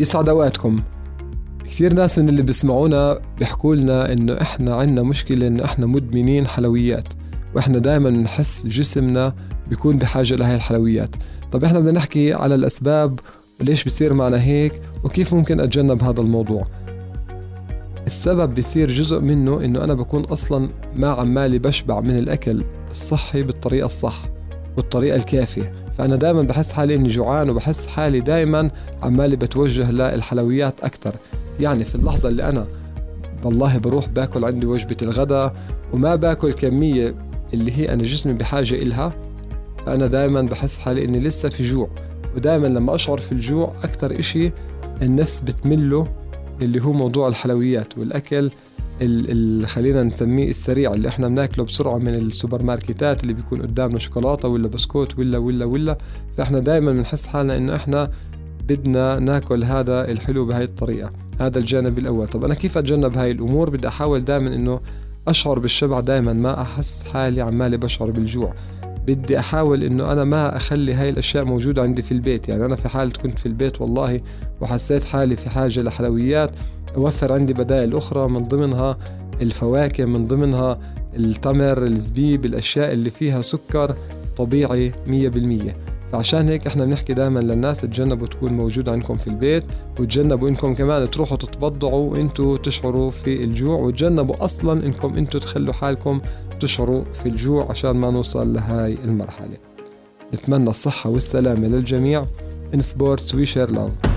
يسعد اوقاتكم كثير ناس من اللي بيسمعونا بيحكوا لنا إنه إحنا عندنا مشكلة إنه إحنا مدمنين حلويات وإحنا دائما بنحس جسمنا بيكون بحاجة لهي الحلويات. طب إحنا بدنا نحكي على الأسباب وليش بصير معنا هيك وكيف ممكن أتجنب هذا الموضوع. السبب بيصير جزء منه إنه أنا بكون أصلا ما عمالي بشبع من الأكل الصحي بالطريقة الصح والطريقة الكافية. فأنا دائما بحس حالي إني جوعان وبحس حالي دائما عمالي بتوجه للحلويات أكثر يعني في اللحظة اللي أنا والله بروح باكل عندي وجبة الغداء وما باكل كمية اللي هي أنا جسمي بحاجة إلها فأنا دائما بحس حالي إني لسه في جوع. ودائما لما أشعر في الجوع أكثر إشي النفس بتمله اللي هو موضوع الحلويات والأكل اللي خلينا نسميه السريع اللي إحنا بناكله بسرعة من السوبر ماركتات اللي بيكون قدامنا شوكولاتة ولا بسكوت ولا ولا ولا. فإحنا دائما بنحس حالنا إنه إحنا بدنا ناكل هذا الحلو بهاي الطريقة هذا الجانب الأول. طب أنا كيف أتجنب هاي الأمور؟ بدي أحاول دائما إنه أشعر بالشبع دائما ما أحس حالي عمالي بشعر بالجوع. بدي أحاول إنه أنا ما أخلي هاي الأشياء موجودة عندي في البيت. يعني أنا في حالة كنت في البيت والله وحسيت حالي في حاجة لحلويات أوفر عندي بدائل أخرى من ضمنها الفواكه من ضمنها التمر الزبيب الأشياء اللي فيها سكر طبيعي 100% فعشان هيك إحنا بنحكي دائما للناس تجنبوا تكون موجود عندكم في البيت وتجنبوا إنكم كمان تروحوا تتبضعوا وإنتوا تشعروا في الجوع وتجنبوا أصلا إنكم إنتوا تخلوا حالكم تشعروا في الجوع عشان ما نوصل لهاي المرحلة. نتمنى الصحة والسلامة للجميع. in sports we share love